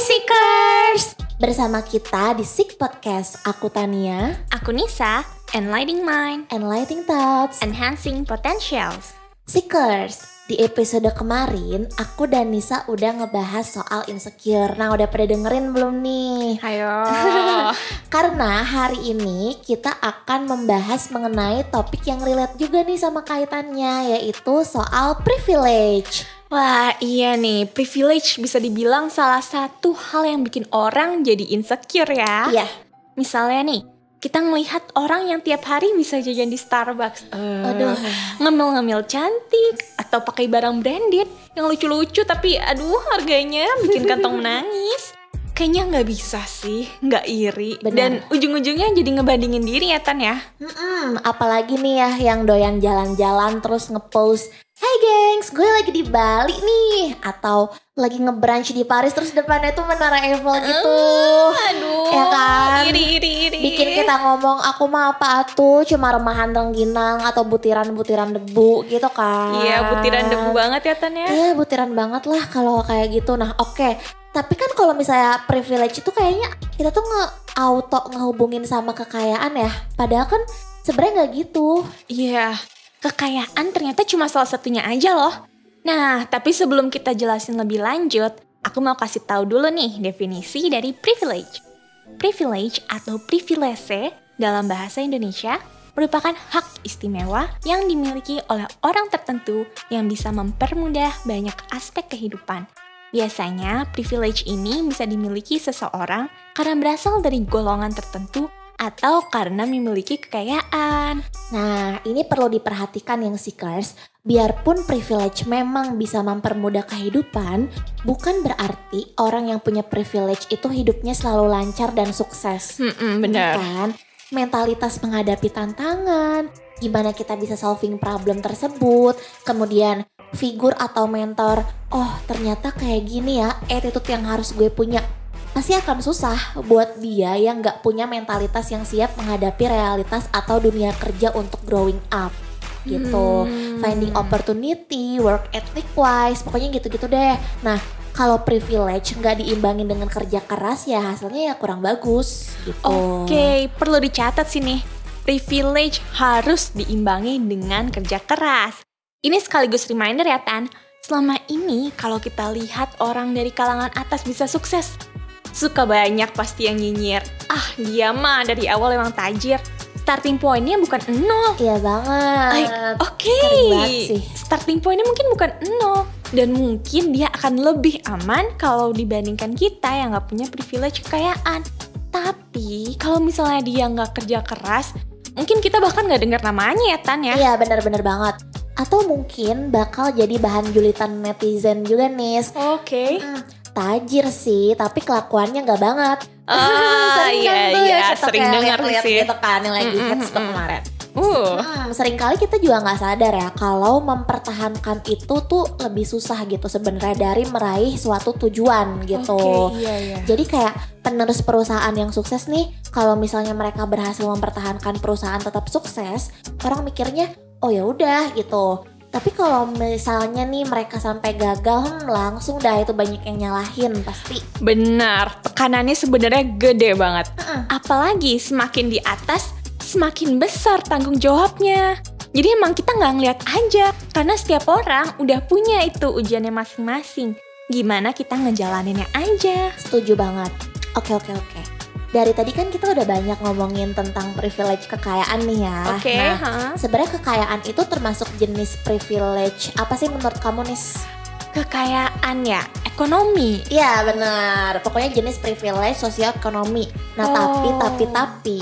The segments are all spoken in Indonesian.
Seekers! Bersama kita di Seek Podcast, aku Tania, Aku Nisa, enlightening mind, Enlighting Thoughts, enhancing potentials. Seekers. Di episode kemarin, aku dan Nisa udah ngebahas soal insecure. Nah, udah pada dengerin belum nih? Ayo. Karena hari ini kita akan membahas mengenai topik yang relate juga nih sama kaitannya, yaitu soal privilege. Wah iya nih, privilege bisa dibilang salah satu hal yang bikin orang jadi insecure ya. Iya, Misalnya nih, kita ngelihat orang yang tiap hari bisa jajan di Starbucks. Eh, aduh. ngemil-ngemil cantik atau pakai barang branded yang lucu-lucu tapi aduh harganya bikin kantong menangis. Kayaknya nggak bisa sih, nggak iri. Benar. Dan ujung-ujungnya jadi ngebandingin diri ya Tan ya. Mm-mm, apalagi nih ya yang doyan jalan-jalan terus ngepost Hai gengs, gue lagi di Bali nih. Atau lagi ngebrunch di Paris terus depannya tuh menara Eiffel gitu. Aduh, Ya kan? iri, iri, iri. Bikin kita ngomong aku mah apa tuh cuma remahan rengginang atau butiran-butiran debu gitu kan? Iya, butiran debu banget ya Tan ya. Iya butiran banget lah kalau kayak gitu. Nah oke. Tapi kan kalau misalnya privilege itu kayaknya kita tuh nge-auto ngehubungin sama kekayaan ya. Padahal kan sebenarnya nggak gitu. Iya, kekayaan ternyata cuma salah satunya aja loh. Nah, tapi sebelum kita jelasin lebih lanjut, aku mau kasih tahu dulu nih definisi dari privilege. Privilege atau privilege dalam bahasa Indonesia merupakan hak istimewa yang dimiliki oleh orang tertentu yang bisa mempermudah banyak aspek kehidupan. Biasanya, privilege ini bisa dimiliki seseorang karena berasal dari golongan tertentu atau karena memiliki kekayaan. Nah, ini perlu diperhatikan yang seekers. Biarpun privilege memang bisa mempermudah kehidupan, bukan berarti orang yang punya privilege itu hidupnya selalu lancar dan sukses. Hmm, Kan? Mentalitas menghadapi tantangan, gimana kita bisa solving problem tersebut, kemudian figur atau mentor, oh ternyata kayak gini ya attitude yang harus gue punya. Pasti akan susah buat dia yang gak punya mentalitas yang siap menghadapi realitas atau dunia kerja untuk growing up gitu. Hmm. Finding opportunity, work ethic wise, pokoknya gitu-gitu deh. Nah, kalau privilege nggak diimbangin dengan kerja keras ya hasilnya ya kurang bagus gitu. Oke, perlu dicatat sini. Privilege harus diimbangi dengan kerja keras. Ini sekaligus reminder ya Tan, selama ini kalau kita lihat orang dari kalangan atas bisa sukses, suka banyak pasti yang nyinyir. Ah, dia mah dari awal emang tajir. Starting pointnya bukan nol. Iya banget. Oke, sih. starting pointnya mungkin bukan nol dan mungkin dia akan lebih aman kalau dibandingkan kita yang nggak punya privilege kekayaan. Tapi kalau misalnya dia nggak kerja keras, mungkin kita bahkan nggak dengar namanya ya Tan ya. Iya benar-benar banget. Atau mungkin bakal jadi bahan julitan netizen juga nih. Oke. Hmm, tajir sih, tapi kelakuannya nggak banget. Ah, Sering iya kan tuh iya, ya sering dengar sih. gitu kan yang lagi Mm, mm, mm. kemarin. Uh. Hmm, sering kali kita juga nggak sadar ya kalau mempertahankan itu tuh lebih susah gitu sebenarnya dari meraih suatu tujuan gitu. Oke, iya iya. Jadi kayak penerus perusahaan yang sukses nih, kalau misalnya mereka berhasil mempertahankan perusahaan tetap sukses, orang mikirnya oh ya udah gitu. Tapi kalau misalnya nih mereka sampai gagal, hmm, langsung dah itu banyak yang nyalahin pasti. Benar, tekanannya sebenarnya gede banget. Heeh. Apalagi semakin di atas, semakin besar tanggung jawabnya. Jadi emang kita nggak ngeliat aja, karena setiap orang udah punya itu ujiannya masing-masing. Gimana kita ngejalaninnya aja. Setuju banget. Oke oke oke. Dari tadi kan kita udah banyak ngomongin tentang privilege kekayaan nih ya. Oke, Nah, ha? sebenarnya kekayaan itu termasuk jenis privilege apa sih menurut kamu nis? kekayaan ya, ekonomi. Iya benar. Pokoknya jenis privilege sosial ekonomi. Nah Oh. tapi tapi tapi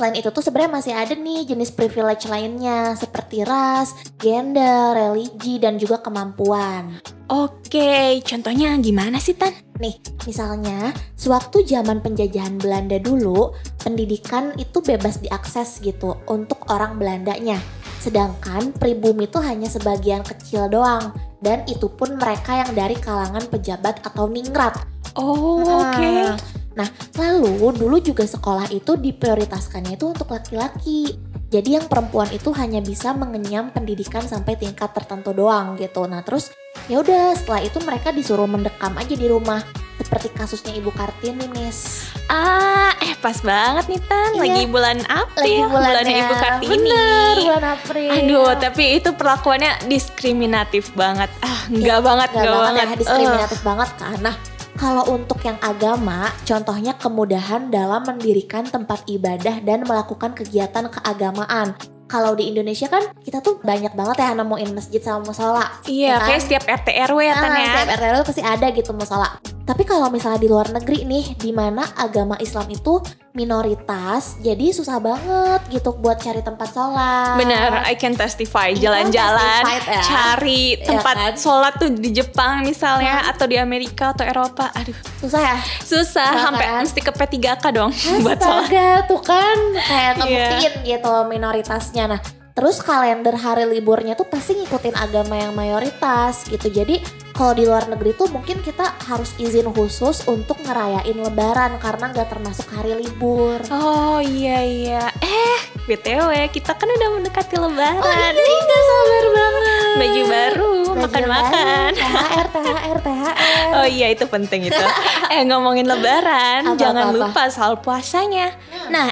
selain itu tuh sebenarnya masih ada nih jenis privilege lainnya seperti ras, gender, religi dan juga kemampuan. Oke, contohnya gimana sih Tan? Nih, misalnya sewaktu zaman penjajahan Belanda dulu, pendidikan itu bebas diakses gitu untuk orang Belandanya. Sedangkan pribumi itu hanya sebagian kecil doang dan itu pun mereka yang dari kalangan pejabat atau ningrat. Oh, Nah, oke. Nah, lalu dulu juga sekolah itu diprioritaskannya itu untuk laki-laki. Jadi yang perempuan itu hanya bisa mengenyam pendidikan sampai tingkat tertentu doang gitu. Nah, terus ya udah setelah itu mereka disuruh mendekam aja di rumah. seperti kasusnya Ibu Kartini, Miss. Ah, eh pas banget nih Tan, Iya. lagi bulan April, Lagi bulannya bulannya Ibu Kartini. Bener, bulan April. Aduh, tapi itu perlakuannya diskriminatif banget. Ah, enggak banget, Gak enggak banget, banget. ya, diskriminatif banget kan. Nah, kalau untuk yang agama, contohnya kemudahan dalam mendirikan tempat ibadah dan melakukan kegiatan keagamaan. Kalau di Indonesia kan kita tuh banyak banget ya nemuin masjid sama musola. Iya, kan? kayak setiap RT RW ya Ah, ya. setiap RT RW pasti ada gitu musola. Tapi kalau misalnya di luar negeri nih, di mana agama Islam itu minoritas, jadi susah banget gitu buat cari tempat sholat. Bener, I can testify. Jalan-jalan, ya. cari tempat kan? sholat tuh di Jepang misalnya, atau di Amerika atau Eropa. Aduh, Susah ya? susah. Sampai kan? mesti ke P3K dong buat sholat. Astaga tuh kan kayak Iya. ngebuktiin gitu minoritasnya. Nah terus kalender hari liburnya tuh pasti ngikutin agama yang mayoritas gitu. Jadi kalau di luar negeri tuh mungkin kita harus izin khusus untuk ngerayain lebaran karena nggak termasuk hari libur. Oh iya iya. Eh, BTW kita kan udah mendekati lebaran. Ih, gak sabar banget. Baju baru, makan-makan. THR, THR, THR. Oh iya itu penting itu. eh ngomongin lebaran, Apa, jangan apa, apa? lupa soal puasanya.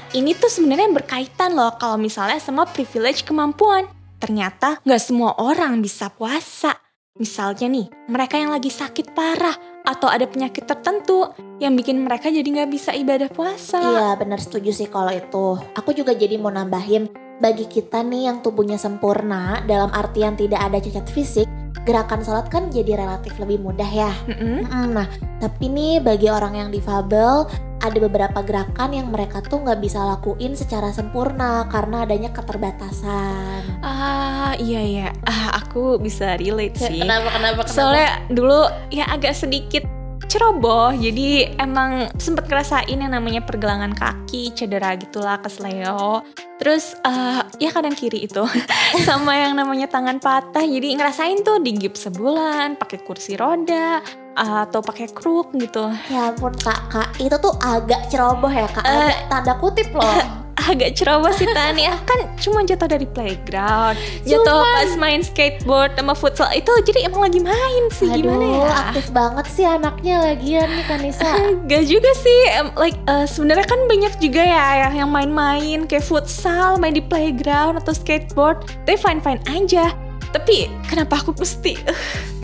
Ini tuh sebenarnya berkaitan loh kalau misalnya sama privilege kemampuan. Ternyata nggak semua orang bisa puasa. Misalnya nih, mereka yang lagi sakit parah atau ada penyakit tertentu yang bikin mereka jadi nggak bisa ibadah puasa. Iya benar setuju sih kalau itu. Aku juga jadi mau nambahin bagi kita nih yang tubuhnya sempurna dalam artian tidak ada cacat fisik, gerakan sholat kan jadi relatif lebih mudah ya. Mm-mm. Mm-mm, Nah tapi nih bagi orang yang difabel ada beberapa gerakan yang mereka tuh nggak bisa lakuin secara sempurna karena adanya keterbatasan. Ah iya iya, ah, aku bisa relate sih. Kenapa kenapa Soalnya dulu ya agak sedikit ceroboh, jadi emang sempet ngerasain yang namanya pergelangan kaki, cedera gitulah kesleo. Terus eh, ya kanan kiri itu sama yang namanya tangan patah, jadi ngerasain tuh di gips sebulan, pakai kursi roda atau pakai kruk gitu. Ya ampun kak, kak itu tuh agak ceroboh ya kak, Eh. agak tanda kutip loh. Agak ceroboh sih Tan ya, kan cuma jatuh dari playground, jatuh pas main skateboard sama futsal itu jadi emang lagi main sih Aduh, gimana ya? aktif banget sih anaknya lagian nih Kanisa. Gak juga sih, like eh, sebenarnya kan banyak juga ya yang- yang main-main kayak futsal, main di playground atau skateboard, tapi fine fine aja. Tapi kenapa aku mesti?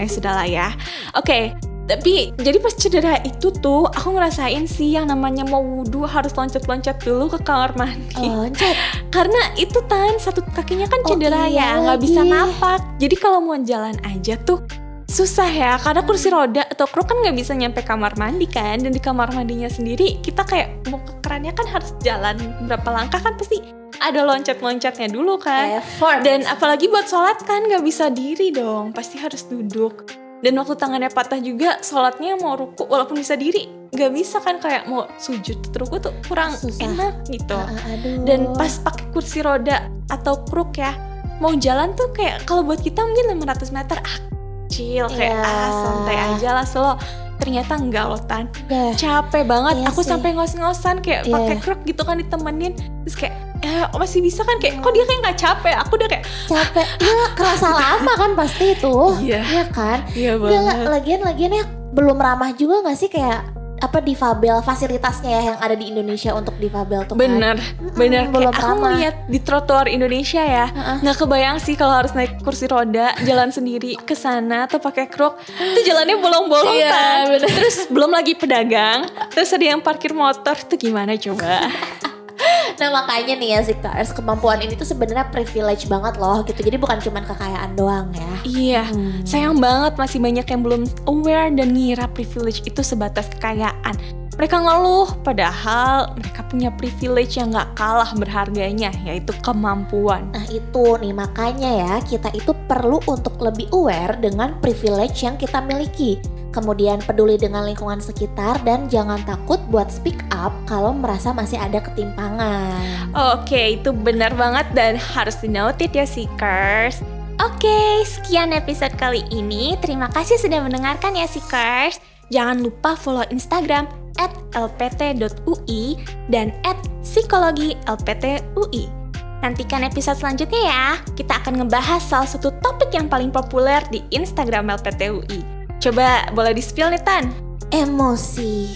eh sudahlah ya. Oke, tapi jadi pas cedera itu tuh aku ngerasain sih yang namanya mau wudhu harus loncat-loncat dulu ke kamar mandi. Loncat. Karena itu tan satu kakinya kan Oh, cedera iya ya, nggak bisa lagi. napak. Jadi kalau mau jalan aja tuh susah ya, karena kursi roda atau kruk kan nggak bisa nyampe kamar mandi kan. Dan di kamar mandinya sendiri kita kayak mau ke kerannya kan harus jalan berapa langkah kan pasti ada loncat-loncatnya dulu kan. Effort. Dan apalagi buat sholat kan nggak bisa diri dong, pasti harus duduk. Dan waktu tangannya patah juga, sholatnya mau ruku walaupun bisa diri, nggak bisa kan kayak mau sujud ruku tuh kurang Susah. enak gitu Ah, aduh. dan pas pakai kursi roda atau kruk ya mau jalan tuh kayak kalau buat kita mungkin 500 meter ah kecil kayak Iya. ah santai aja lah selo ternyata enggak loh tan Deh. capek banget Iya aku sih. sampai ngos-ngosan kayak Iya. pakai kruk gitu kan ditemenin terus kayak eh masih bisa kan kayak kok dia kayak nggak capek aku udah kayak capek. Iya, kerasa lama kan pasti itu. Iya. Iya kan? iya Enggak, lagian lagian ya belum ramah juga nggak sih kayak apa difabel fasilitasnya ya yang ada di Indonesia untuk difabel tuh kan? bener bener belum kayak aku ngeliat di trotoar Indonesia ya Heeh. nggak kebayang sih kalau harus naik kursi roda jalan sendiri ke sana atau pakai kruk itu jalannya bolong-bolong Iya, kan bener. terus belum lagi pedagang terus ada yang parkir motor itu gimana coba Nah makanya nih ya Zikars kemampuan ini tuh sebenarnya privilege banget loh gitu. Jadi bukan cuma kekayaan doang ya. iya Hmm. sayang banget masih banyak yang belum aware dan ngira privilege itu sebatas kekayaan mereka ngeluh padahal mereka punya privilege yang nggak kalah berharganya yaitu kemampuan Nah itu nih makanya ya kita itu perlu untuk lebih aware dengan privilege yang kita miliki. Kemudian peduli dengan lingkungan sekitar dan jangan takut buat speak up kalau merasa masih ada ketimpangan. Oke, itu benar banget dan harus dinotit ya Seekers. Oke, sekian episode kali ini. Terima kasih sudah mendengarkan ya Seekers. Jangan lupa follow Instagram lpt.ui dan at psikologi lpt.ui. Nantikan episode selanjutnya ya. Kita akan ngebahas salah satu topik yang paling populer di Instagram LPTUI. Coba boleh di-spill nih Tan. Emosi.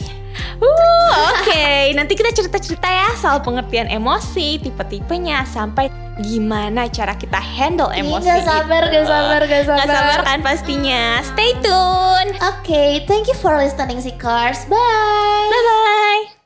Uh, oke. Nanti kita cerita-cerita ya soal pengertian emosi, tipe-tipenya, sampai gimana cara kita handle emosi. Gak sabar, gak sabar, gak sabar. Gak sabar kan pastinya. Stay tune. Oke, thank you for listening, Seekers. Bye. Bye-bye.